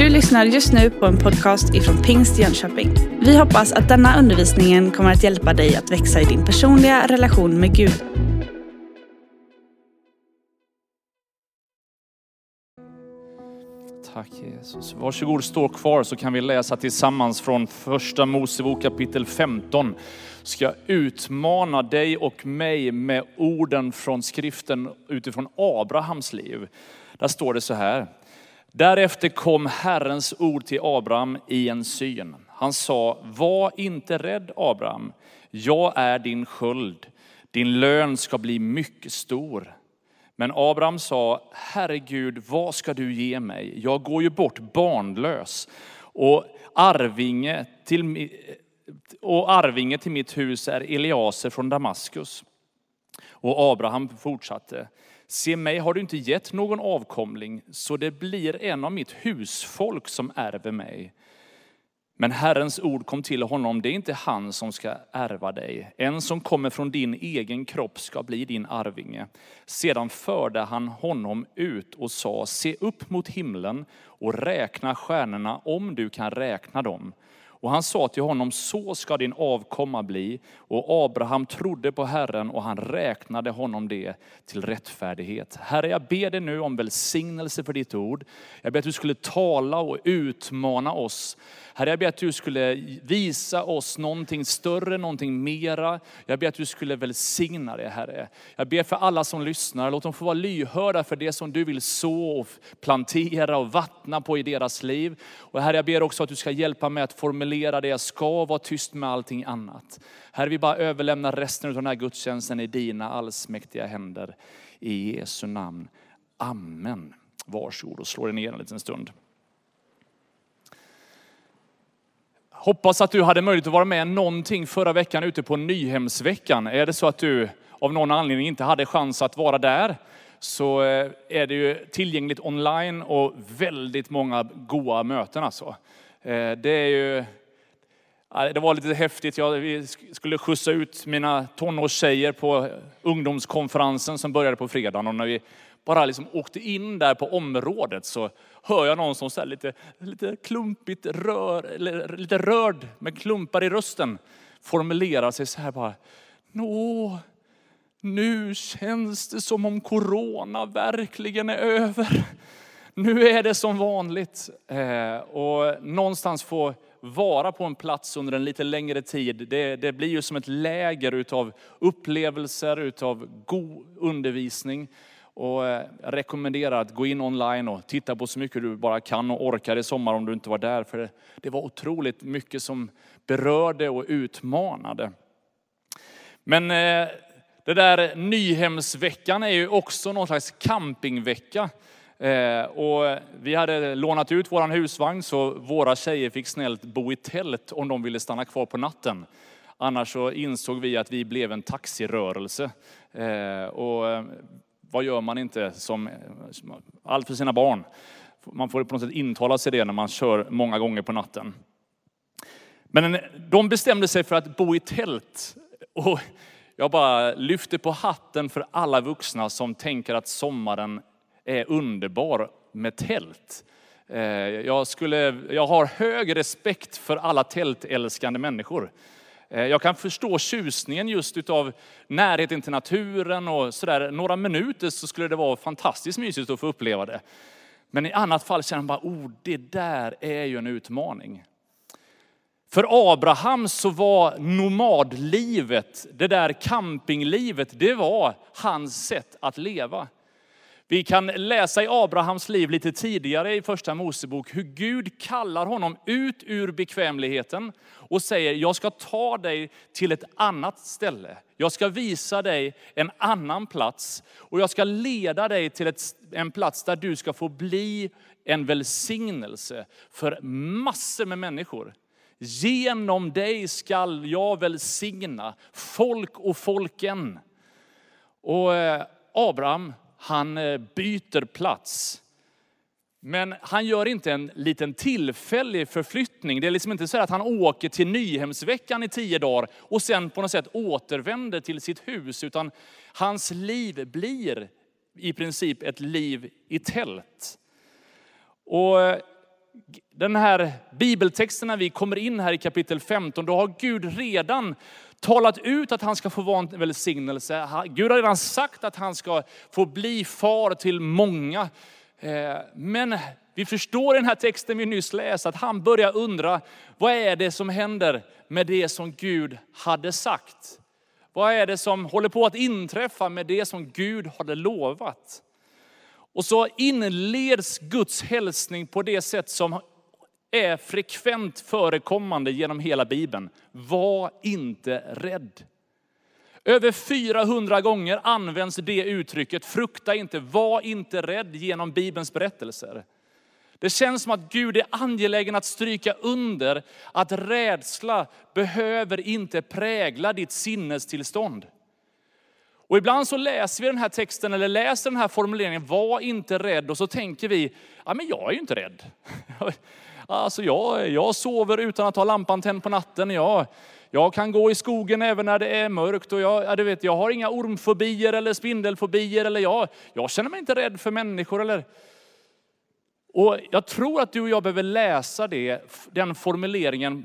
Du lyssnar just nu på en podcast ifrån Pingst Jönköping. Vi hoppas att denna undervisning kommer att hjälpa dig att växa i din personliga relation med Gud. Tack Jesus. Varsågod stå kvar så kan vi läsa tillsammans från första Mosebok kapitel 15. Ska jag utmana dig och mig med orden från skriften utifrån Abrahams liv. Där står det så här. Därefter kom Herrens ord till Abraham i en syn. Han sa, var inte rädd Abraham, jag är din sköld, din lön ska bli mycket stor. Men Abraham sa, herregud, vad ska du ge mig? Jag går ju bort barnlös och arvinge till, och arvinge till mitt hus är Eliaser från Damaskus. Och Abraham fortsatte, se mig har du inte gett någon avkomling, så det blir en av mitt husfolk som ärver mig. Men Herrens ord kom till honom, det är inte han som ska ärva dig. En som kommer från din egen kropp ska bli din arvinge. Sedan förde han honom ut och sa, se upp mot himlen och räkna stjärnorna om du kan räkna dem. Och han sa till honom, så ska din avkomma bli. Och Abraham trodde på Herren och han räknade honom det till rättfärdighet. Herre, jag ber dig nu om välsignelse för ditt ord. Jag ber att du skulle tala och utmana oss. Herre, jag ber att du skulle visa oss någonting större, någonting mera. Jag ber att du skulle välsigna det, Herre. Jag ber för alla som lyssnar, låt dem få vara lyhörda för det som du vill så och plantera och vattna på i deras liv. Och Herre, jag ber också att du ska hjälpa mig att formulera det jag ska, vara tyst med allting annat. Herre, vi bara överlämnar resten av den här gudstjänsten i dina allsmäktiga händer. I Jesu namn. Amen. Varsågod och slå dig ner en liten stund. Hoppas att du hade möjlighet att vara med någonting förra veckan ute på Nyhemsveckan. Är det så att du av någon anledning inte hade chans att vara där så eh, är det ju tillgängligt online och väldigt många goa möten alltså. Eh, det är ju det var lite häftigt. Jag skulle skjutsa ut mina tonårstjejer på ungdomskonferensen som började på fredagen. Och när vi bara liksom åkte in där på området så hör jag någon som så lite, lite klumpigt rör, eller lite rörd med klumpar i rösten formulerar sig så här bara. Nå, nu känns det som om corona verkligen är över. Nu är det som vanligt. Eh, och någonstans få vara på en plats under en lite längre tid, det, det blir ju som ett läger utav upplevelser, utav god undervisning. Och eh, jag rekommenderar att gå in online och titta på så mycket du bara kan och orkar i sommar om du inte var där. För det, det var otroligt mycket som berörde och utmanade. Men eh, det där Nyhemsveckan är ju också någon slags campingvecka. Eh, och vi hade lånat ut vår husvagn så våra tjejer fick snällt bo i tält om de ville stanna kvar på natten. Annars så insåg vi att vi blev en taxirörelse. Eh, och eh, vad gör man inte som allt för sina barn? Man får på något sätt intala sig det när man kör många gånger på natten. Men de bestämde sig för att bo i tält. Och jag bara lyfter på hatten för alla vuxna som tänker att sommaren är underbar med tält. Eh, jag, skulle, jag har hög respekt för alla tältälskande människor. Eh, jag kan förstå tjusningen just utav närheten till naturen och sådär. Några minuter så skulle det vara fantastiskt mysigt att få uppleva det. Men i annat fall känner man bara, oh det där är ju en utmaning. För Abraham så var nomadlivet, det där campinglivet, det var hans sätt att leva. Vi kan läsa i Abrahams liv lite tidigare i första Mosebok hur Gud kallar honom ut ur bekvämligheten och säger, jag ska ta dig till ett annat ställe. Jag ska visa dig en annan plats och jag ska leda dig till ett, en plats där du ska få bli en välsignelse för massor med människor. Genom dig skall jag välsigna folk och folken. Och eh, Abraham han eh, byter plats. Men han gör inte en liten tillfällig förflyttning. Det är liksom inte så att han åker till Nyhemsveckan i tio dagar och sen på något sätt återvänder till sitt hus. Utan hans liv blir i princip ett liv i tält. Och eh, den här bibeltexten när vi kommer in här i kapitel 15, då har Gud redan talat ut att han ska få vara en välsignelse. Gud har redan sagt att han ska få bli far till många. Eh, men vi förstår i den här texten vi nyss läste att han börjar undra, vad är det som händer med det som Gud hade sagt? Vad är det som håller på att inträffa med det som Gud hade lovat? Och så inleds Guds hälsning på det sätt som är frekvent förekommande genom hela Bibeln. Var inte rädd. Över 400 gånger används det uttrycket, frukta inte, var inte rädd genom Bibelns berättelser. Det känns som att Gud är angelägen att stryka under att rädsla behöver inte prägla ditt sinnestillstånd. Och ibland så läser vi den här texten eller läser den här formuleringen, var inte rädd, och så tänker vi, ja men jag är ju inte rädd. Alltså jag, jag sover utan att ha lampan tänd på natten. Jag, jag kan gå i skogen även när det är mörkt och jag, du vet, jag har inga ormfobier eller spindelfobier. Eller jag, jag känner mig inte rädd för människor. Eller, och jag tror att du och jag behöver läsa det, den formuleringen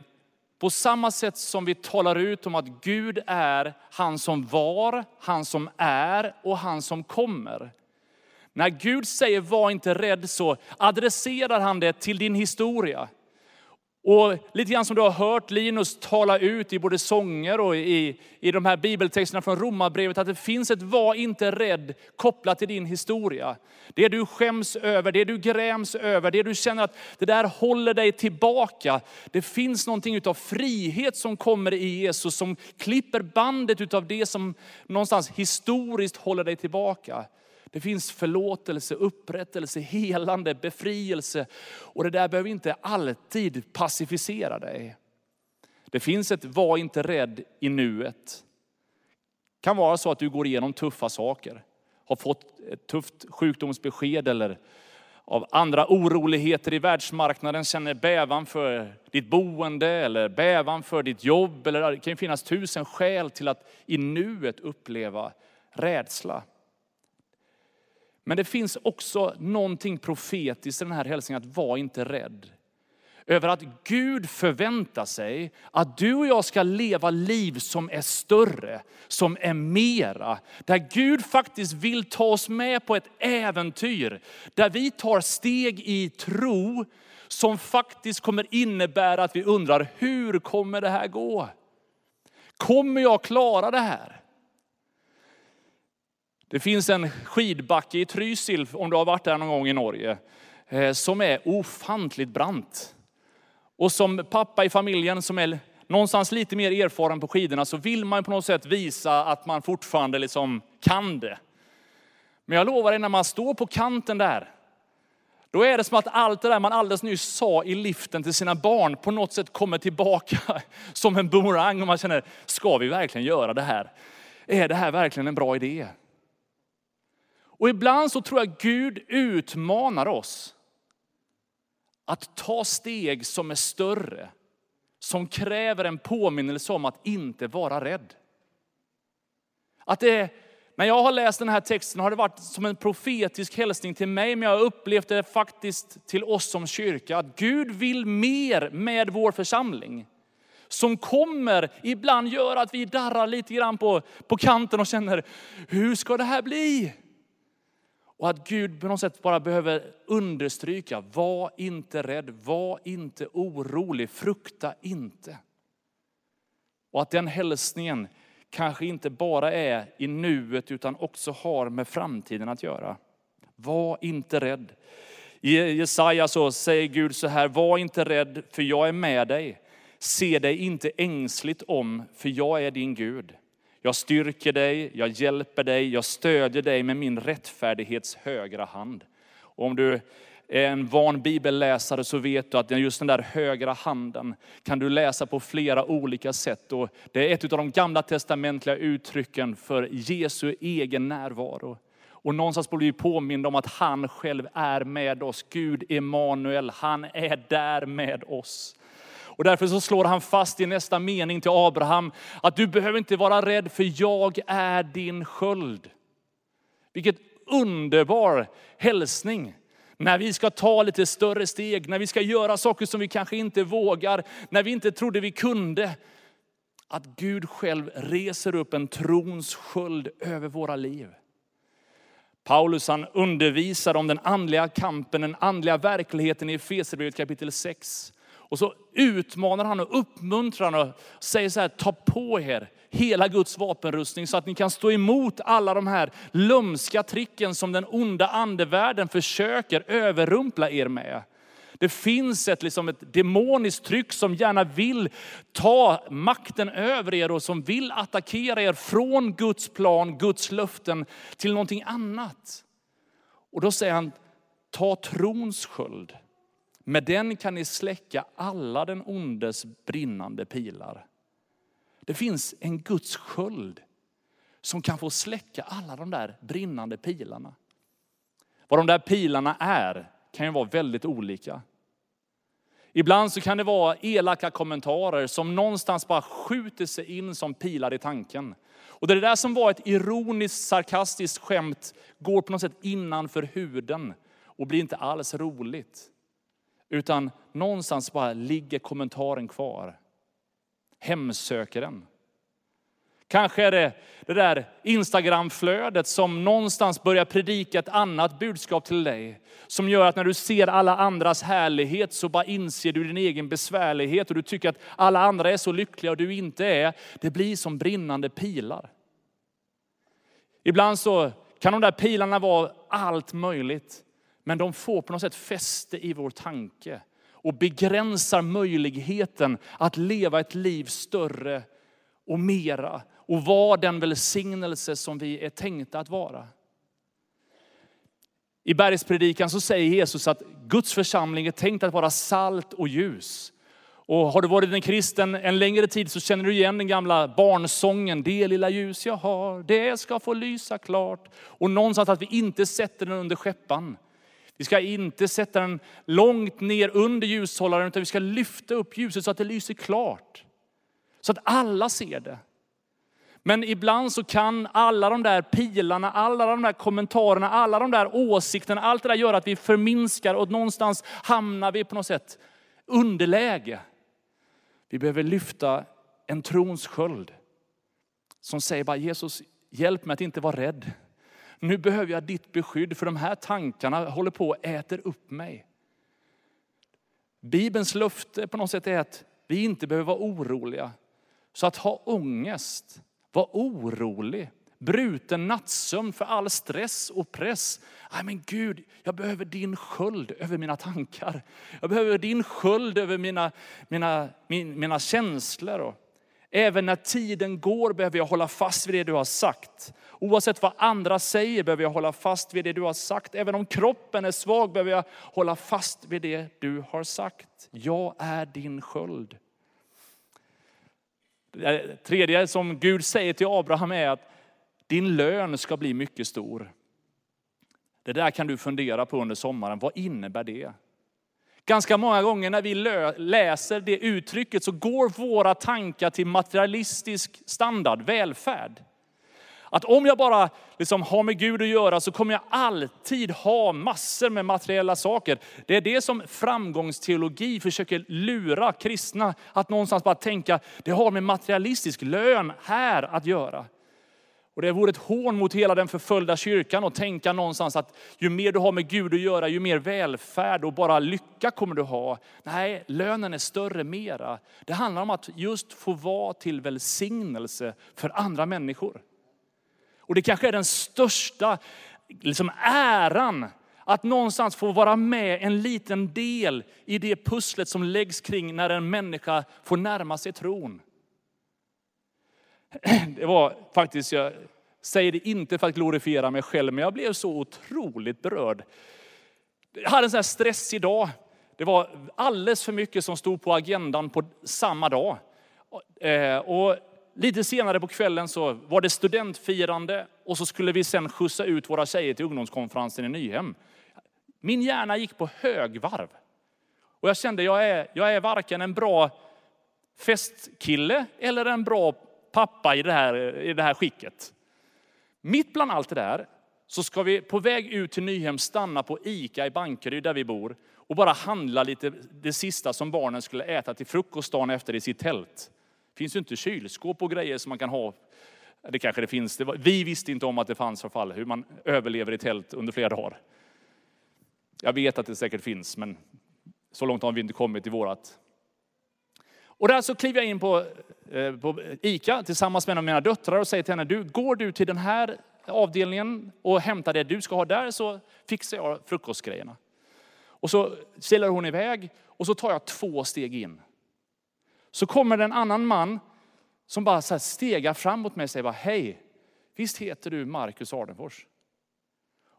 på samma sätt som vi talar ut om att Gud är han som var, han som är och han som kommer. När Gud säger var inte rädd så adresserar han det till din historia. Och lite grann som du har hört Linus tala ut i både sånger och i, i de här bibeltexterna från Romarbrevet, att det finns ett var inte rädd kopplat till din historia. Det du skäms över, det du gräms över, det du känner att det där håller dig tillbaka. Det finns någonting utav frihet som kommer i Jesus, som klipper bandet utav det som någonstans historiskt håller dig tillbaka. Det finns förlåtelse, upprättelse, helande, befrielse. Och det där behöver inte alltid pacificera dig. Det finns ett var inte rädd i nuet. Det kan vara så att du går igenom tuffa saker. Har fått ett tufft sjukdomsbesked eller av andra oroligheter i världsmarknaden känner bävan för ditt boende eller bävan för ditt jobb. Eller det kan finnas tusen skäl till att i nuet uppleva rädsla. Men det finns också någonting profetiskt i den här hälsningen, att var inte rädd. Över att Gud förväntar sig att du och jag ska leva liv som är större, som är mera. Där Gud faktiskt vill ta oss med på ett äventyr. Där vi tar steg i tro som faktiskt kommer innebära att vi undrar, hur kommer det här gå? Kommer jag klara det här? Det finns en skidbacke i Trysil, om du har varit där någon gång i Norge, eh, som är ofantligt brant. Och som pappa i familjen som är någonstans lite mer erfaren på skidorna så vill man på något sätt visa att man fortfarande liksom kan det. Men jag lovar dig, när man står på kanten där, då är det som att allt det där man alldeles nyss sa i liften till sina barn på något sätt kommer tillbaka som en boomerang. Och man känner, ska vi verkligen göra det här? Är det här verkligen en bra idé? Och ibland så tror jag Gud utmanar oss att ta steg som är större, som kräver en påminnelse om att inte vara rädd. Att det, när jag har läst den här texten har det varit som en profetisk hälsning till mig, men jag har upplevt det faktiskt till oss som kyrka, att Gud vill mer med vår församling. Som kommer ibland göra att vi darrar lite grann på, på kanten och känner, hur ska det här bli? Och att Gud på något sätt bara behöver understryka, var inte rädd, var inte orolig, frukta inte. Och att den hälsningen kanske inte bara är i nuet utan också har med framtiden att göra. Var inte rädd. I Jesaja så säger Gud så här, var inte rädd för jag är med dig. Se dig inte ängsligt om för jag är din Gud. Jag styrker dig, jag hjälper dig, jag stödjer dig med min rättfärdighets högra hand. Och om du är en van bibelläsare så vet du att just den där högra handen kan du läsa på flera olika sätt. Och det är ett av de gamla testamentliga uttrycken för Jesu egen närvaro. Och någonstans blir vi påminna om att han själv är med oss. Gud Emanuel, han är där med oss. Och därför så slår han fast i nästa mening till Abraham att du behöver inte vara rädd för jag är din sköld. Vilket underbar hälsning. När vi ska ta lite större steg, när vi ska göra saker som vi kanske inte vågar, när vi inte trodde vi kunde. Att Gud själv reser upp en trons sköld över våra liv. Paulus han undervisar om den andliga kampen, den andliga verkligheten i Efesierbrevet kapitel 6. Och så utmanar han och uppmuntrar och säger så här, ta på er hela Guds vapenrustning så att ni kan stå emot alla de här lömska tricken som den onda andevärlden försöker överrumpla er med. Det finns ett, liksom ett demoniskt tryck som gärna vill ta makten över er och som vill attackera er från Guds plan, Guds löften till någonting annat. Och då säger han, ta trons sköld. Med den kan ni släcka alla den ondes brinnande pilar. Det finns en Guds sköld som kan få släcka alla de där brinnande pilarna. Vad de där pilarna är kan ju vara väldigt olika. Ibland så kan det vara elaka kommentarer som någonstans bara skjuter sig in som pilar i tanken. Och det där som var ett ironiskt sarkastiskt skämt går på något sätt innanför huden och blir inte alls roligt. Utan någonstans bara ligger kommentaren kvar. Hemsöker den. Kanske är det det där Instagramflödet som någonstans börjar predika ett annat budskap till dig. Som gör att när du ser alla andras härlighet så bara inser du din egen besvärlighet och du tycker att alla andra är så lyckliga och du inte är. Det blir som brinnande pilar. Ibland så kan de där pilarna vara allt möjligt. Men de får på något sätt fäste i vår tanke och begränsar möjligheten att leva ett liv större och mera och vara den välsignelse som vi är tänkta att vara. I bergspredikan så säger Jesus att Guds församling är tänkt att vara salt och ljus. Och har du varit en kristen en längre tid så känner du igen den gamla barnsången. Det lilla ljus jag har, det ska få lysa klart. Och någonstans att vi inte sätter den under skeppan. Vi ska inte sätta den långt ner under ljushållaren utan vi ska lyfta upp ljuset så att det lyser klart. Så att alla ser det. Men ibland så kan alla de där pilarna, alla de där kommentarerna, alla de där åsikterna, allt det där gör att vi förminskar och någonstans hamnar vi på något sätt underläge. Vi behöver lyfta en trons sköld som säger bara Jesus, hjälp mig att inte vara rädd. Nu behöver jag ditt beskydd för de här tankarna håller på och äter upp mig. Bibelns löfte på något sätt är att vi inte behöver vara oroliga. Så att ha ångest, vara orolig, bruten nattsömn för all stress och press. Nej men Gud, jag behöver din sköld över mina tankar. Jag behöver din sköld över mina, mina, min, mina känslor. Även när tiden går behöver jag hålla fast vid det du har sagt. Oavsett vad andra säger behöver jag hålla fast vid det du har sagt. Även om kroppen är svag behöver jag hålla fast vid det du har sagt. Jag är din sköld. Det tredje som Gud säger till Abraham är att din lön ska bli mycket stor. Det där kan du fundera på under sommaren. Vad innebär det? Ganska många gånger när vi läser det uttrycket så går våra tankar till materialistisk standard, välfärd. Att om jag bara liksom har med Gud att göra så kommer jag alltid ha massor med materiella saker. Det är det som framgångsteologi försöker lura kristna att någonstans bara tänka, det har med materialistisk lön här att göra. Och det vore ett hån mot hela den förföljda kyrkan att tänka någonstans att ju mer du har med Gud att göra, ju mer välfärd och bara lycka kommer du ha. Nej, lönen är större mera. Det handlar om att just få vara till välsignelse för andra människor. Och det kanske är den största liksom, äran att någonstans få vara med en liten del i det pusslet som läggs kring när en människa får närma sig tron. Det var faktiskt, jag säger det inte för att glorifiera mig själv, men jag blev så otroligt berörd. Jag hade en sån här stressig dag. Det var alldeles för mycket som stod på agendan på samma dag. Eh, och lite senare på kvällen så var det studentfirande och så skulle vi sen skjutsa ut våra tjejer till ungdomskonferensen i Nyhem. Min hjärna gick på högvarv. Och jag kände, jag är, jag är varken en bra festkille eller en bra pappa i det här, i det här skicket. Mitt bland allt det där så ska vi på väg ut till Nyhem stanna på ICA i Bankeryd där vi bor och bara handla lite det sista som barnen skulle äta till frukost dagen efter i sitt tält. Det finns ju inte kylskåp och grejer som man kan ha. Det kanske det finns. Det var, vi visste inte om att det fanns i alla fall, hur man överlever i tält under flera dagar. Jag vet att det säkert finns, men så långt har vi inte kommit i vårat. Och där så kliver jag in på, Eh, på ICA tillsammans med en av mina döttrar och säger till henne, du, går du till den här avdelningen och hämtar det du ska ha där så fixar jag frukostgrejerna. Och så ställer hon iväg och så tar jag två steg in. Så kommer det en annan man som bara så stegar fram mot mig och säger, bara, hej, visst heter du Marcus Ardenfors?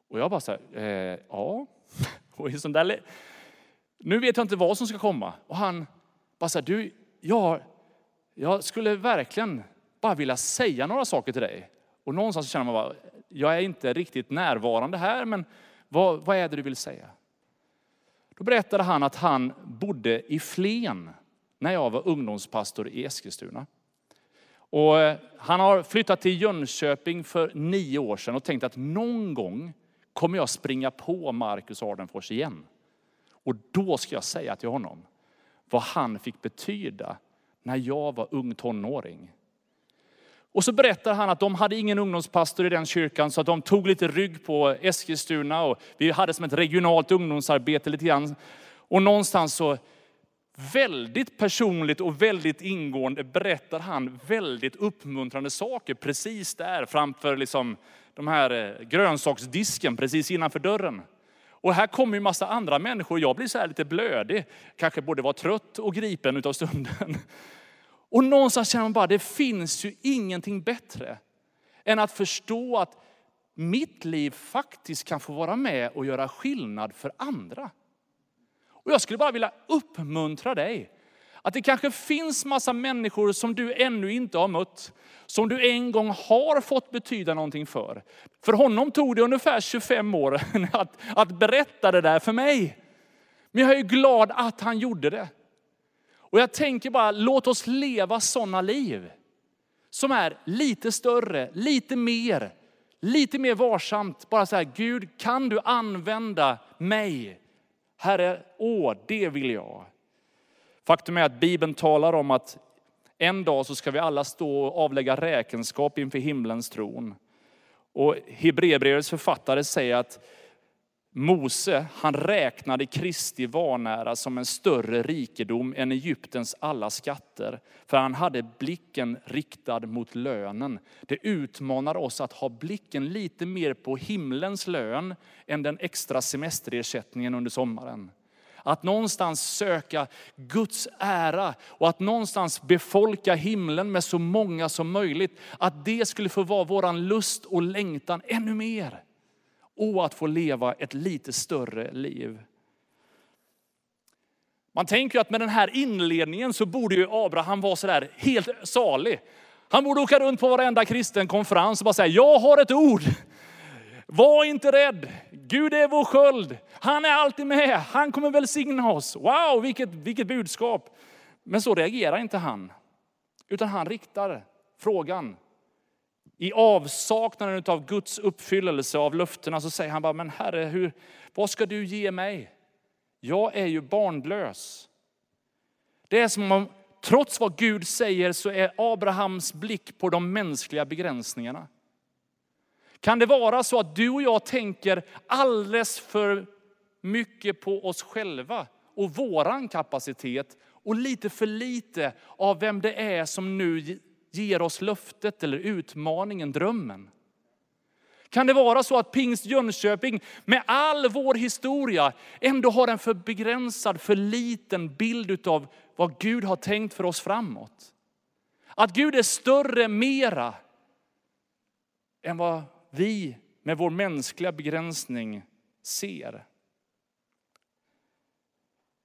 Och jag bara så här, eh, ja. Och sån där, nu vet jag inte vad som ska komma. Och han bara så här, du, jag har jag skulle verkligen bara vilja säga några saker till dig. Och någonstans känner man bara, jag är inte riktigt närvarande här, men vad, vad är det du vill säga? Då berättade han att han bodde i Flen när jag var ungdomspastor i Eskilstuna. Och eh, han har flyttat till Jönköping för nio år sedan och tänkt att någon gång kommer jag springa på Marcus Ardenfors igen. Och då ska jag säga till honom vad han fick betyda när jag var ung tonåring. Och så berättar han att de hade ingen ungdomspastor i den kyrkan så att de tog lite rygg på Eskilstuna och vi hade som ett regionalt ungdomsarbete lite grann. Och någonstans så väldigt personligt och väldigt ingående berättar han väldigt uppmuntrande saker precis där framför liksom de här eh, grönsaksdisken precis innanför dörren. Och här kommer ju massa andra människor. Jag blir så här lite blödig. Kanske både var trött och gripen utav stunden. Och någonstans känner man bara, det finns ju ingenting bättre än att förstå att mitt liv faktiskt kan få vara med och göra skillnad för andra. Och jag skulle bara vilja uppmuntra dig. Att det kanske finns massa människor som du ännu inte har mött, som du en gång har fått betyda någonting för. För honom tog det ungefär 25 år att, att berätta det där för mig. Men jag är glad att han gjorde det. Och jag tänker bara, låt oss leva sådana liv. Som är lite större, lite mer, lite mer varsamt. Bara så här, Gud kan du använda mig? Herre, åh, det vill jag. Faktum är att Bibeln talar om att en dag så ska vi alla stå och avlägga räkenskap inför himlens tron. Och Hebreerbrevets författare säger att Mose, han räknade Kristi vanära som en större rikedom än Egyptens alla skatter. För han hade blicken riktad mot lönen. Det utmanar oss att ha blicken lite mer på himlens lön än den extra semesterersättningen under sommaren. Att någonstans söka Guds ära och att någonstans befolka himlen med så många som möjligt. Att det skulle få vara vår lust och längtan ännu mer och att få leva ett lite större liv. Man tänker att med den här inledningen så borde ju Abraham vara sådär helt salig. Han borde åka runt på varenda kristen konferens och bara säga, jag har ett ord. Var inte rädd. Gud är vår sköld. Han är alltid med. Han kommer välsigna oss. Wow, vilket, vilket budskap. Men så reagerar inte han. Utan han riktar frågan i avsaknaden av Guds uppfyllelse av löftena så säger han bara, men Herre, hur, vad ska du ge mig? Jag är ju barnlös. Det är som om, trots vad Gud säger, så är Abrahams blick på de mänskliga begränsningarna. Kan det vara så att du och jag tänker alldeles för mycket på oss själva och våran kapacitet och lite för lite av vem det är som nu ger oss löftet eller utmaningen, drömmen? Kan det vara så att Pingst Jönköping med all vår historia ändå har en för begränsad, för liten bild av vad Gud har tänkt för oss framåt? Att Gud är större, mera än vad vi med vår mänskliga begränsning ser.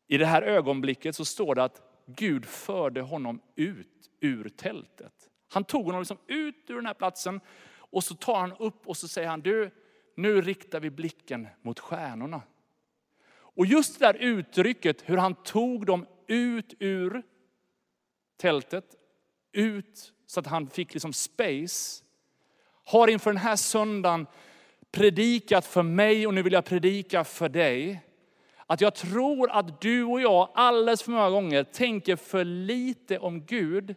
I det här ögonblicket så står det att Gud förde honom ut ur tältet. Han tog honom liksom ut ur den här platsen och så tar han upp och så säger han, du, nu riktar vi blicken mot stjärnorna. Och just det där uttrycket, hur han tog dem ut ur tältet, ut så att han fick liksom space, har inför den här söndagen predikat för mig och nu vill jag predika för dig. Att jag tror att du och jag alldeles för många gånger tänker för lite om Gud.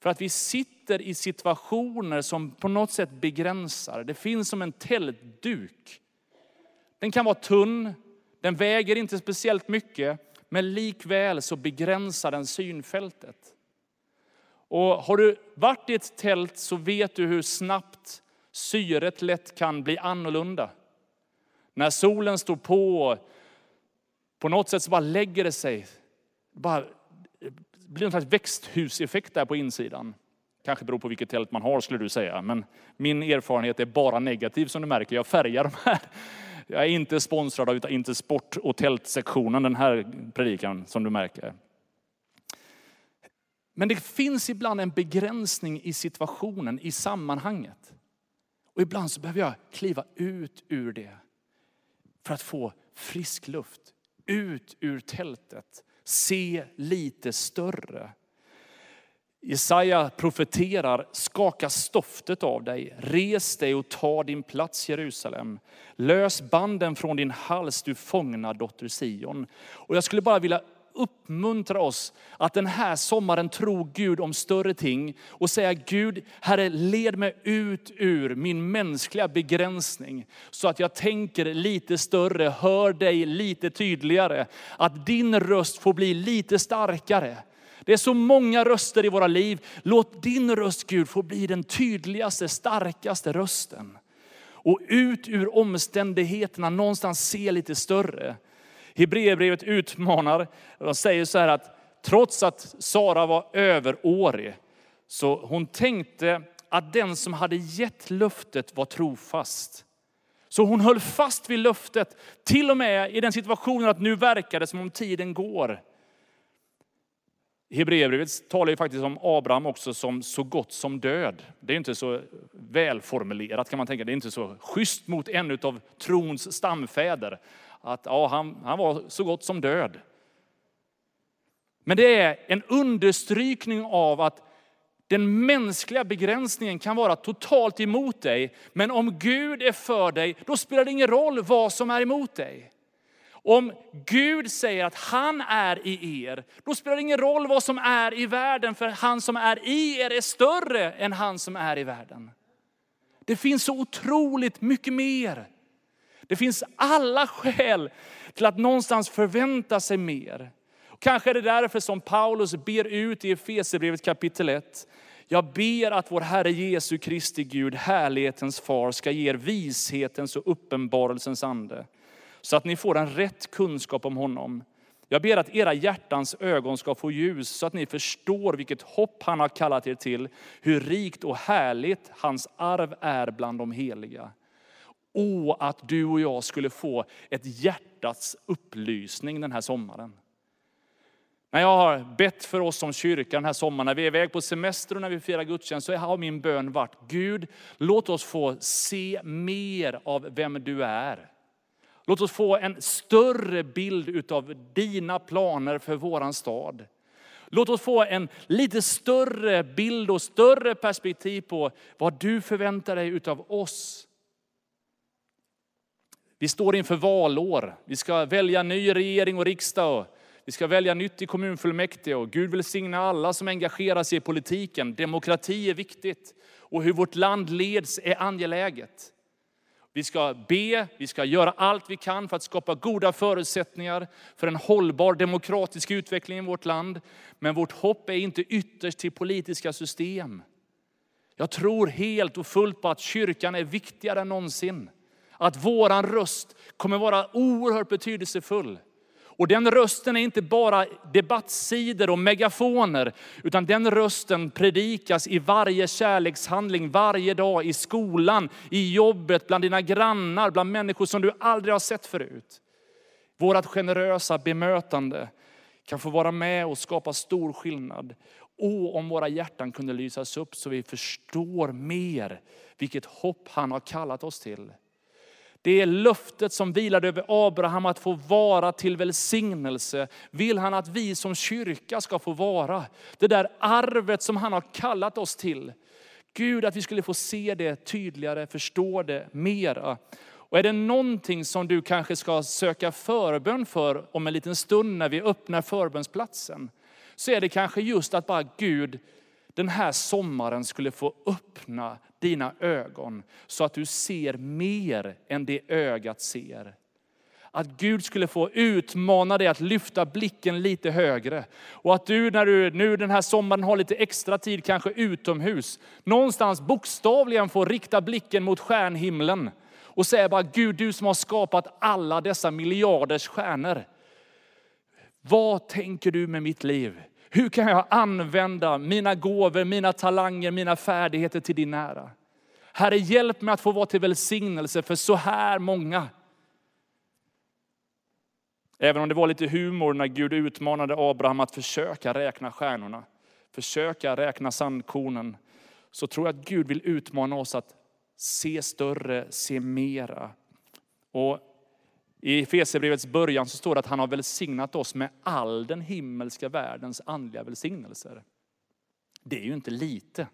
För att vi sitter i situationer som på något sätt begränsar. Det finns som en tältduk. Den kan vara tunn, den väger inte speciellt mycket, men likväl så begränsar den synfältet. Och har du varit i ett tält så vet du hur snabbt syret lätt kan bli annorlunda. När solen står på, på något sätt så bara lägger det sig. Bara, det blir en slags växthuseffekt där på insidan. Kanske beror på vilket tält man har skulle du säga. Men min erfarenhet är bara negativ som du märker. Jag färgar de här. Jag är inte sponsrad av inte sport och tältsektionen den här predikan som du märker. Men det finns ibland en begränsning i situationen, i sammanhanget. Och ibland så behöver jag kliva ut ur det för att få frisk luft. Ut ur tältet, se lite större. Jesaja profeterar, skaka stoftet av dig, res dig och ta din plats Jerusalem. Lös banden från din hals du fångna dotter Sion. Och jag skulle bara vilja uppmuntra oss att den här sommaren tro Gud om större ting och säga Gud, Herre led mig ut ur min mänskliga begränsning så att jag tänker lite större, hör dig lite tydligare. Att din röst får bli lite starkare. Det är så många röster i våra liv. Låt din röst Gud få bli den tydligaste, starkaste rösten. Och ut ur omständigheterna någonstans se lite större. Hebreerbrevet utmanar, de säger så här att trots att Sara var överårig, så hon tänkte att den som hade gett löftet var trofast. Så hon höll fast vid löftet, till och med i den situationen att nu verkar det som om tiden går. Hebreerbrevet talar ju faktiskt om Abraham också som så gott som död. Det är inte så välformulerat kan man tänka. Det är inte så schysst mot en av trons stamfäder att ja, han, han var så gott som död. Men det är en understrykning av att den mänskliga begränsningen kan vara totalt emot dig. Men om Gud är för dig, då spelar det ingen roll vad som är emot dig. Om Gud säger att han är i er, då spelar det ingen roll vad som är i världen, för han som är i er är större än han som är i världen. Det finns så otroligt mycket mer. Det finns alla skäl till att någonstans förvänta sig mer. Kanske är det därför som Paulus ber ut i Efesierbrevet kapitel 1. Jag ber att vår Herre Jesu Kristi Gud, härlighetens far, ska ge er vishetens och uppenbarelsens ande. Så att ni får en rätt kunskap om honom. Jag ber att era hjärtans ögon ska få ljus så att ni förstår vilket hopp han har kallat er till, hur rikt och härligt hans arv är bland de heliga. Åh, att du och jag skulle få ett hjärtats upplysning den här sommaren. När jag har bett för oss som kyrka den här sommaren, när vi är iväg på semester och när vi firar gudstjänst, så har min bön varit, Gud, låt oss få se mer av vem du är. Låt oss få en större bild av dina planer för våran stad. Låt oss få en lite större bild och större perspektiv på vad du förväntar dig av oss. Vi står inför valår. Vi ska välja ny regering och riksdag. Vi ska välja nytt i kommunfullmäktige och Gud vill signa alla som engagerar sig i politiken. Demokrati är viktigt och hur vårt land leds är angeläget. Vi ska be, vi ska göra allt vi kan för att skapa goda förutsättningar för en hållbar demokratisk utveckling i vårt land. Men vårt hopp är inte ytterst till politiska system. Jag tror helt och fullt på att kyrkan är viktigare än någonsin. Att våran röst kommer vara oerhört betydelsefull. Och den rösten är inte bara debattsidor och megafoner, utan den rösten predikas i varje kärlekshandling, varje dag, i skolan, i jobbet, bland dina grannar, bland människor som du aldrig har sett förut. Vårat generösa bemötande kan få vara med och skapa stor skillnad. Och om våra hjärtan kunde lysas upp så vi förstår mer vilket hopp han har kallat oss till. Det är löftet som vilade över Abraham att få vara till välsignelse. Vill han att vi som kyrka ska få vara. Det där arvet som han har kallat oss till. Gud, att vi skulle få se det tydligare, förstå det mera. Och är det någonting som du kanske ska söka förbön för om en liten stund när vi öppnar förbönsplatsen, så är det kanske just att bara Gud, den här sommaren skulle få öppna dina ögon så att du ser mer än det ögat ser. Att Gud skulle få utmana dig att lyfta blicken lite högre. Och att du när du nu den här sommaren har lite extra tid, kanske utomhus, någonstans bokstavligen får rikta blicken mot stjärnhimlen. Och säga bara, Gud du som har skapat alla dessa miljarders stjärnor. Vad tänker du med mitt liv? Hur kan jag använda mina gåvor, mina talanger, mina färdigheter till din ära? Herre, hjälp mig att få vara till välsignelse för så här många. Även om det var lite humor när Gud utmanade Abraham att försöka räkna stjärnorna, försöka räkna sandkornen, så tror jag att Gud vill utmana oss att se större, se mera. Och i Efesierbrevets början så står det att han har välsignat oss med all den himmelska världens andliga välsignelser. Det är ju inte lite.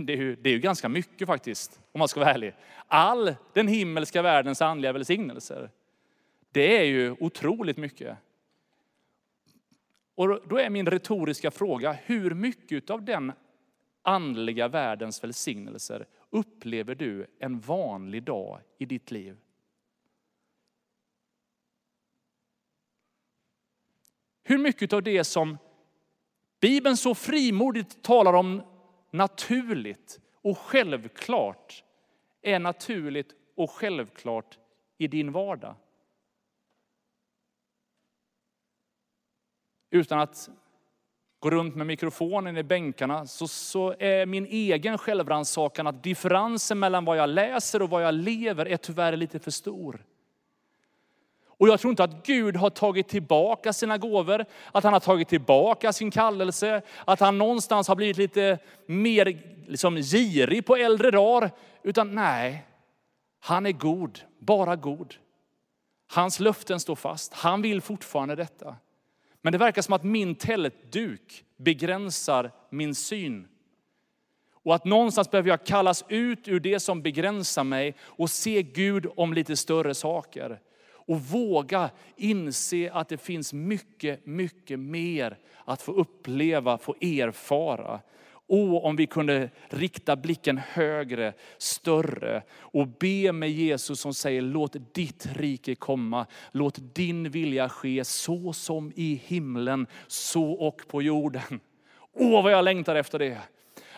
Det är, ju, det är ju ganska mycket faktiskt, om man ska vara ärlig. All den himmelska världens andliga välsignelser. Det är ju otroligt mycket. Och då är min retoriska fråga, hur mycket av den andliga världens välsignelser upplever du en vanlig dag i ditt liv? Hur mycket av det som Bibeln så frimodigt talar om naturligt och självklart är naturligt och självklart i din vardag? Utan att gå runt med mikrofonen i bänkarna så, så är min egen självrannsakan att differensen mellan vad jag läser och vad jag lever är tyvärr lite för stor. Och jag tror inte att Gud har tagit tillbaka sina gåvor, att han har tagit tillbaka sin kallelse, att han någonstans har blivit lite mer liksom, girig på äldre dagar. Utan nej, han är god, bara god. Hans löften står fast, han vill fortfarande detta. Men det verkar som att min tältduk begränsar min syn. Och att någonstans behöver jag kallas ut ur det som begränsar mig och se Gud om lite större saker. Och våga inse att det finns mycket, mycket mer att få uppleva, få erfara. Och om vi kunde rikta blicken högre, större och be med Jesus som säger låt ditt rike komma. Låt din vilja ske så som i himlen, så och på jorden. Åh vad jag längtar efter det.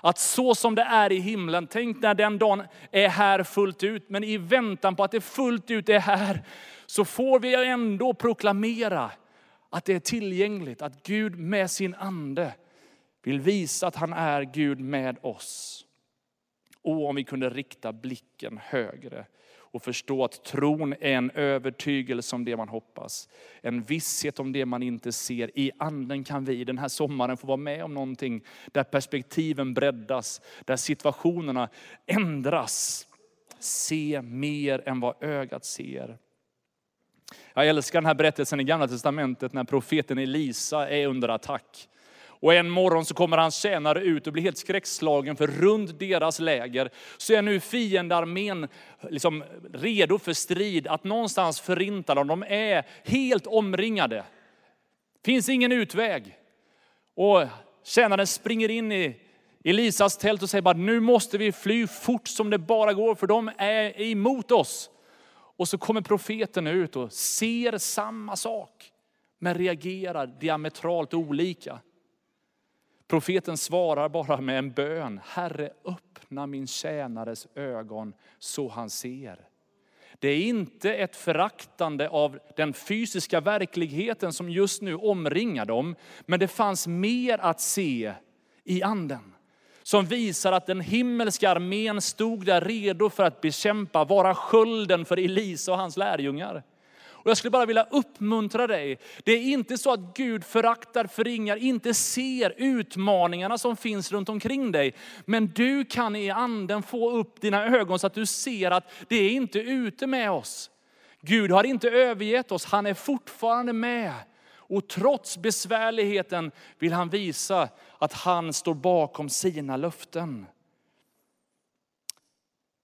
Att så som det är i himlen, tänk när den dagen är här fullt ut. Men i väntan på att det fullt ut är här, så får vi ändå proklamera att det är tillgängligt. Att Gud med sin ande vill visa att han är Gud med oss. Och om vi kunde rikta blicken högre och förstå att tron är en övertygelse om det man hoppas. En visshet om det man inte ser. I anden kan vi den här sommaren få vara med om någonting där perspektiven breddas, där situationerna ändras. Se mer än vad ögat ser. Jag älskar den här berättelsen i Gamla Testamentet när profeten Elisa är under attack. Och en morgon så kommer hans tjänare ut och blir helt skräckslagen för runt deras läger så är nu fiendearmén liksom redo för strid, att någonstans förinta dem. De är helt omringade. Finns ingen utväg. Och tjänaren springer in i Elisas tält och säger bara nu måste vi fly fort som det bara går för de är emot oss. Och så kommer profeten ut och ser samma sak men reagerar diametralt olika. Profeten svarar bara med en bön. Herre öppna min tjänares ögon så han ser. Det är inte ett föraktande av den fysiska verkligheten som just nu omringar dem. Men det fanns mer att se i anden. Som visar att den himmelska armén stod där redo för att bekämpa, vara skölden för Elisa och hans lärjungar. Och jag skulle bara vilja uppmuntra dig. Det är inte så att Gud föraktar, förringar, inte ser utmaningarna som finns runt omkring dig. Men du kan i anden få upp dina ögon så att du ser att det är inte ute med oss. Gud har inte övergett oss, han är fortfarande med. Och trots besvärligheten vill han visa att han står bakom sina löften.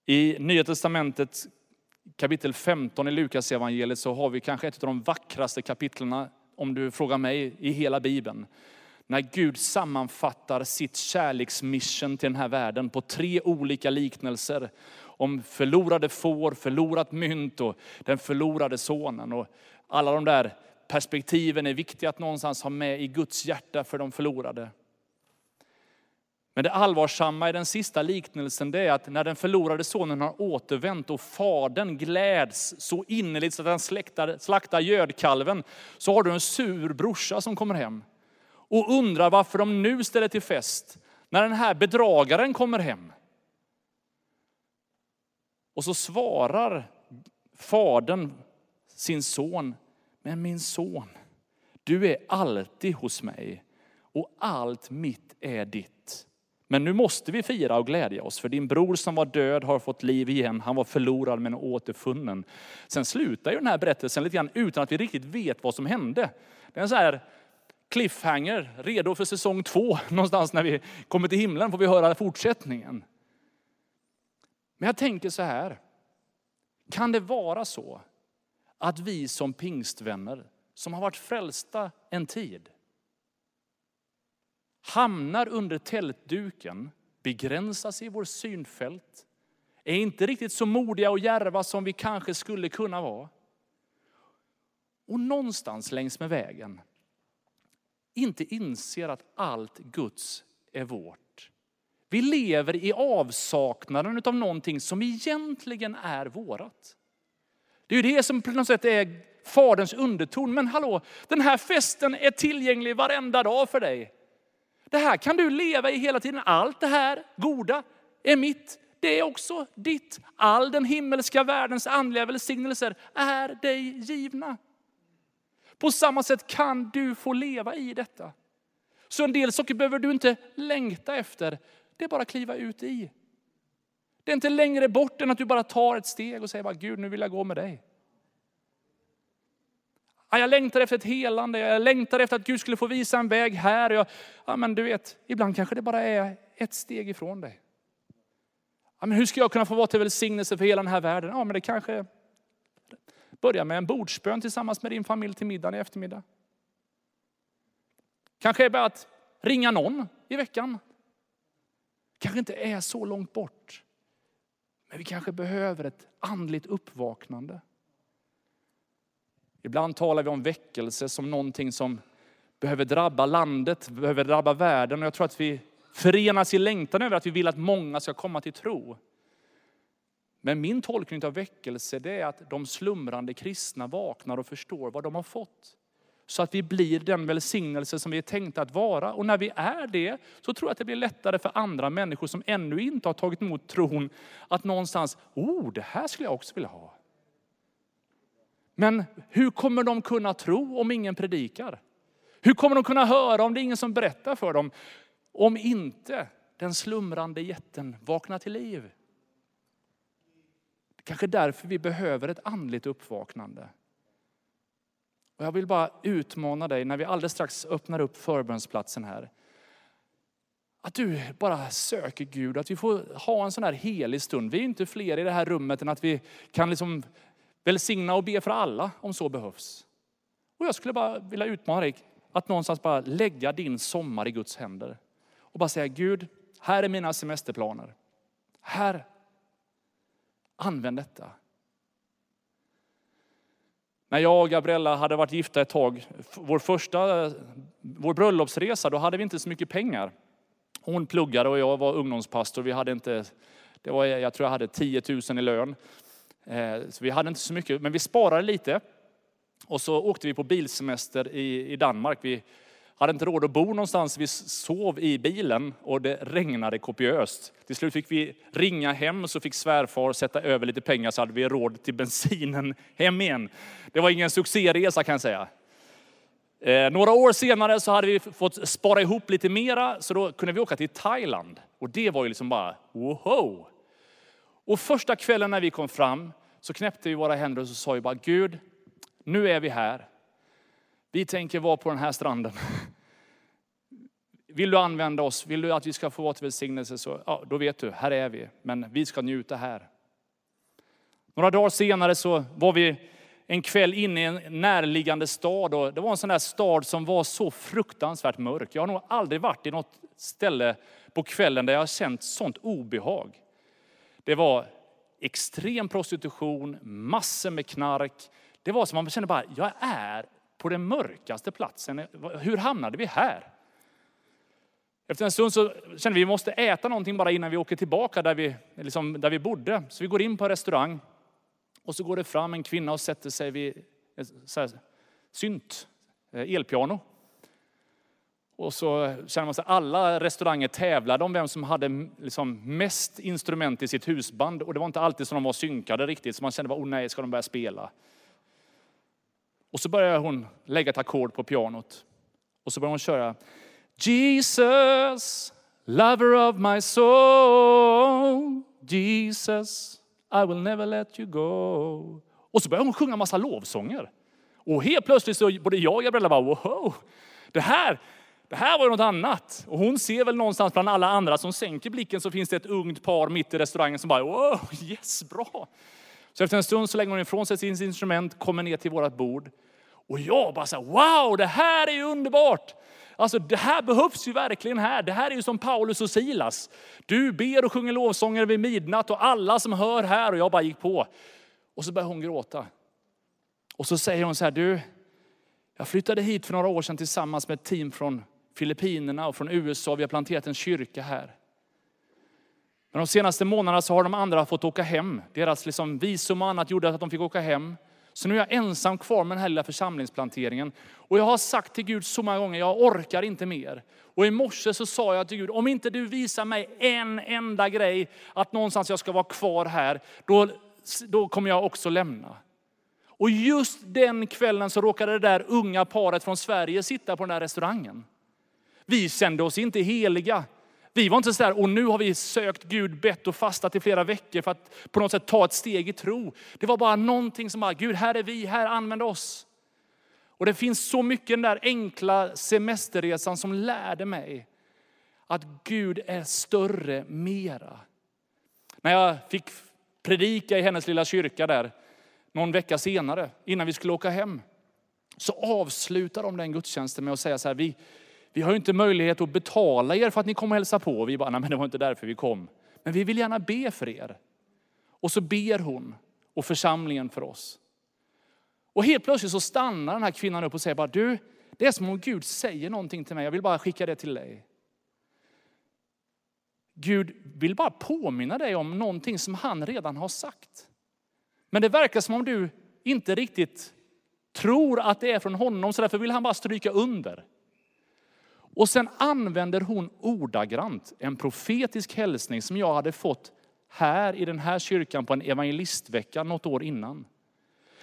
I Nya Testamentet kapitel 15 i Lukas evangeliet så har vi kanske ett av de vackraste kapitlen, om du frågar mig, i hela Bibeln. När Gud sammanfattar sitt kärleksmission till den här världen på tre olika liknelser. Om förlorade får, förlorat mynt och den förlorade sonen. Och alla de där perspektiven är viktiga att någonstans ha med i Guds hjärta för de förlorade. Men det allvarsamma i den sista liknelsen det är att när den förlorade sonen har återvänt och fadern gläds så innerligt så att han slaktar, slaktar gödkalven, så har du en sur brorsa som kommer hem och undrar varför de nu ställer till fest när den här bedragaren kommer hem. Och så svarar fadern sin son, men min son, du är alltid hos mig och allt mitt är ditt. Men nu måste vi fira och glädja oss, för din bror som var död har fått liv igen. Han var förlorad men återfunnen. Sen slutar ju den här berättelsen lite grann utan att vi riktigt vet vad som hände. Det är en så här cliffhanger, redo för säsong två. Någonstans när vi kommer till himlen får vi höra fortsättningen. Men jag tänker så här, kan det vara så att vi som pingstvänner, som har varit frälsta en tid, hamnar under tältduken, begränsas i vår synfält, är inte riktigt så modiga och järva som vi kanske skulle kunna vara. Och någonstans längs med vägen inte inser att allt Guds är vårt. Vi lever i avsaknaden av någonting som egentligen är vårat. Det är ju det som på något sätt är Faderns underton. Men hallå, den här festen är tillgänglig varenda dag för dig. Det här kan du leva i hela tiden. Allt det här goda är mitt. Det är också ditt. All den himmelska världens andliga välsignelser är dig givna. På samma sätt kan du få leva i detta. Så en del saker behöver du inte längta efter. Det är bara att kliva ut i. Det är inte längre bort än att du bara tar ett steg och säger bara, Gud nu vill jag gå med dig. Ah, jag längtar efter ett helande, jag längtar efter att Gud skulle få visa en väg här. Jag, ja, men du vet, ibland kanske det bara är ett steg ifrån dig. Ja, men hur ska jag kunna få vara till välsignelse för hela den här världen? Ja, men det kanske börjar med en bordsbön tillsammans med din familj till middagen i eftermiddag. Kanske är bara att ringa någon i veckan. Kanske inte är så långt bort. Men vi kanske behöver ett andligt uppvaknande. Ibland talar vi om väckelse som någonting som behöver drabba landet, behöver drabba världen. Och jag tror att vi förenas i längtan över att vi vill att många ska komma till tro. Men min tolkning av väckelse det är att de slumrande kristna vaknar och förstår vad de har fått. Så att vi blir den välsignelse som vi är tänkta att vara. Och när vi är det så tror jag att det blir lättare för andra människor som ännu inte har tagit emot tron att någonstans, oh det här skulle jag också vilja ha. Men hur kommer de kunna tro om ingen predikar? Hur kommer de kunna höra om det är ingen som berättar för dem? Om inte den slumrande jätten vaknar till liv. Det kanske är därför vi behöver ett andligt uppvaknande. Och jag vill bara utmana dig när vi alldeles strax öppnar upp förbönsplatsen här. Att du bara söker Gud, att vi får ha en sån här helig stund. Vi är inte fler i det här rummet än att vi kan liksom välsigna och be för alla om så behövs. Och jag skulle bara vilja utmana dig att någonstans bara lägga din sommar i Guds händer. Och bara säga Gud, här är mina semesterplaner. Här, använd detta. När jag och Gabriella hade varit gifta ett tag, vår första vår bröllopsresa, då hade vi inte så mycket pengar. Hon pluggade och jag var ungdomspastor. Vi hade inte, det var, jag tror jag hade 10 000 i lön. Eh, så vi hade inte så mycket, men vi sparade lite. Och så åkte vi på bilsemester i, i Danmark. Vi hade inte råd att bo någonstans. Vi sov i bilen och det regnade kopiöst. Till slut fick vi ringa hem så fick svärfar sätta över lite pengar så hade vi råd till bensinen hem igen. Det var ingen succéresa kan jag säga. Eh, några år senare så hade vi fått spara ihop lite mera så då kunde vi åka till Thailand. Och det var ju liksom bara woho! Och första kvällen när vi kom fram så knäppte vi våra händer och så sa vi bara Gud, nu är vi här. Vi tänker vara på den här stranden. Vill du använda oss, vill du att vi ska få vara till välsignelse, så ja, då vet du, här är vi. Men vi ska njuta här. Några dagar senare så var vi en kväll inne i en närliggande stad. Och det var en sån där stad som var så fruktansvärt mörk. Jag har nog aldrig varit i något ställe på kvällen där jag har känt sånt obehag. Det var extrem prostitution, massor med knark. Det var som man kände bara, jag är på den mörkaste platsen. Hur hamnade vi här? Efter en stund så kände vi att vi måste äta någonting bara innan vi åker tillbaka där vi, liksom, där vi bodde. Så vi går in på en restaurang och så går det fram en kvinna och sätter sig vid så här, synt, eh, elpiano. Och så känner man sig, alla restauranger tävlade om vem som hade liksom mest instrument i sitt husband. Och det var inte alltid som de var synkade riktigt, så man kände, oh nej, ska de börja spela? Och så börjar hon lägga ett ackord på pianot. Och så börjar hon köra Jesus, lover of my soul. Jesus, I will never let you go. Och så börjar hon sjunga massa lovsånger. Och helt plötsligt så både jag och Gabriella bara, wow, det här, det här var ju något annat. Och hon ser väl någonstans bland alla andra som sänker blicken så finns det ett ungt par mitt i restaurangen som bara, wow, yes, bra. Så efter en stund så lägger hon ifrån sig sitt instrument, kommer ner till vårt bord. Och jag bara så här, wow, det här är ju underbart. Alltså det här behövs ju verkligen här. Det här är ju som Paulus och Silas. Du ber och sjunger lovsånger vid midnatt och alla som hör här och jag bara gick på. Och så börjar hon gråta. Och så säger hon så här, du, jag flyttade hit för några år sedan tillsammans med ett team från Filippinerna och från USA. Vi har planterat en kyrka här. Men de senaste månaderna så har de andra fått åka hem. Deras liksom visum och annat gjorde att de fick åka hem. Så nu är jag ensam kvar med den här lilla församlingsplanteringen. Och jag har sagt till Gud så många gånger, jag orkar inte mer. Och i morse så sa jag till Gud, om inte du visar mig en enda grej att någonstans jag ska vara kvar här, då, då kommer jag också lämna. Och just den kvällen så råkade det där unga paret från Sverige sitta på den där restaurangen. Vi kände oss inte heliga. Vi var inte så där, och nu har vi sökt Gud, bett och fastat i flera veckor för att på något sätt ta ett steg i tro. Det var bara någonting som bara, Gud här är vi, här använd oss. Och det finns så mycket den där enkla semesterresan som lärde mig att Gud är större, mera. När jag fick predika i hennes lilla kyrka där, någon vecka senare, innan vi skulle åka hem, så avslutade de den gudstjänsten med att säga så här, vi, vi har ju inte möjlighet att betala er för att ni kommer och hälsa på. Vi bara, nej men det var inte därför vi kom. Men vi vill gärna be för er. Och så ber hon och församlingen för oss. Och helt plötsligt så stannar den här kvinnan upp och säger bara, du, det är som om Gud säger någonting till mig. Jag vill bara skicka det till dig. Gud vill bara påminna dig om någonting som han redan har sagt. Men det verkar som om du inte riktigt tror att det är från honom, så därför vill han bara stryka under. Och sen använder hon ordagrant en profetisk hälsning som jag hade fått här i den här kyrkan på en evangelistvecka något år innan.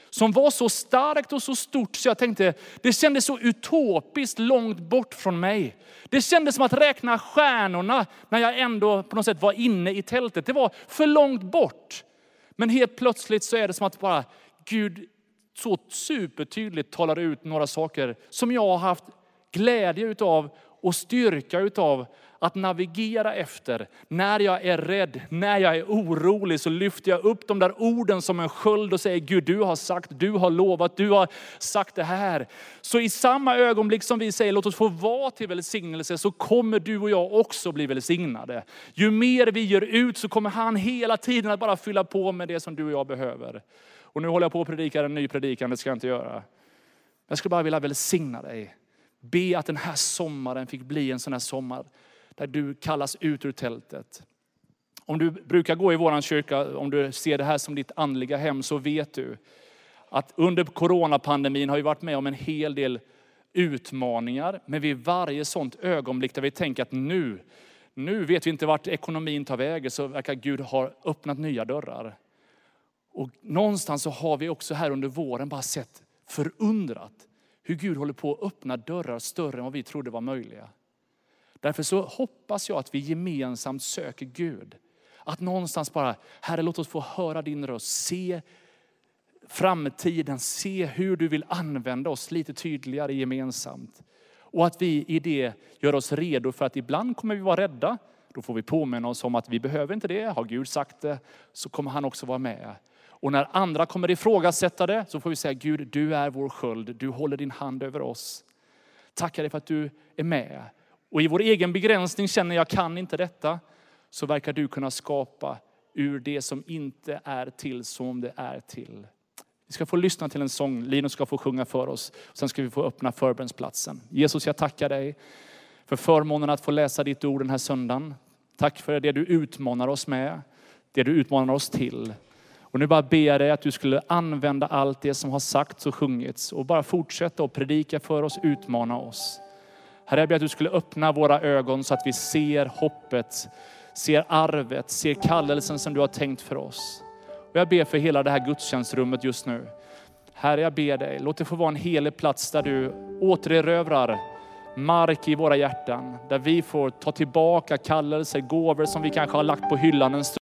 Som var så starkt och så stort så jag tänkte, det kändes så utopiskt långt bort från mig. Det kändes som att räkna stjärnorna när jag ändå på något sätt var inne i tältet. Det var för långt bort. Men helt plötsligt så är det som att bara Gud så supertydligt talar ut några saker som jag har haft glädje utav och styrka utav att navigera efter. När jag är rädd, när jag är orolig så lyfter jag upp de där orden som en sköld och säger Gud du har sagt, du har lovat, du har sagt det här. Så i samma ögonblick som vi säger låt oss få vara till välsignelse så kommer du och jag också bli välsignade. Ju mer vi gör ut så kommer han hela tiden att bara fylla på med det som du och jag behöver. Och nu håller jag på att predika en ny predikan, det ska jag inte göra. Jag skulle bara vilja välsigna dig Be att den här sommaren fick bli en sån här sommar där du kallas ut ur tältet. Om du brukar gå i vår kyrka, om du ser det här som ditt andliga hem, så vet du att under coronapandemin har vi varit med om en hel del utmaningar. Men vid varje sånt ögonblick där vi tänker att nu, nu vet vi inte vart ekonomin tar vägen, så verkar Gud ha öppnat nya dörrar. Och någonstans så har vi också här under våren bara sett förundrat hur Gud håller på att öppna dörrar större än vad vi trodde var möjliga. Därför så hoppas jag att vi gemensamt söker Gud. Att någonstans bara, Herre låt oss få höra din röst, se framtiden, se hur du vill använda oss lite tydligare gemensamt. Och att vi i det gör oss redo för att ibland kommer vi vara rädda. Då får vi påminna oss om att vi behöver inte det. Har Gud sagt det så kommer han också vara med. Och när andra kommer ifrågasätta det så får vi säga Gud, du är vår sköld. Du håller din hand över oss. Tackar dig för att du är med. Och i vår egen begränsning känner jag kan inte detta. Så verkar du kunna skapa ur det som inte är till som det är till. Vi ska få lyssna till en sång, Linus ska få sjunga för oss. Sen ska vi få öppna förbönsplatsen. Jesus, jag tackar dig för förmånen att få läsa ditt ord den här söndagen. Tack för det du utmanar oss med, det du utmanar oss till. Och nu bara ber jag dig att du skulle använda allt det som har sagts och sjungits och bara fortsätta att predika för oss, utmana oss. Herre, jag ber att du skulle öppna våra ögon så att vi ser hoppet, ser arvet, ser kallelsen som du har tänkt för oss. Och jag ber för hela det här gudstjänstrummet just nu. Herre, jag ber dig, låt det få vara en helig plats där du återerövrar mark i våra hjärtan. Där vi får ta tillbaka kallelser, gåvor som vi kanske har lagt på hyllan en stund.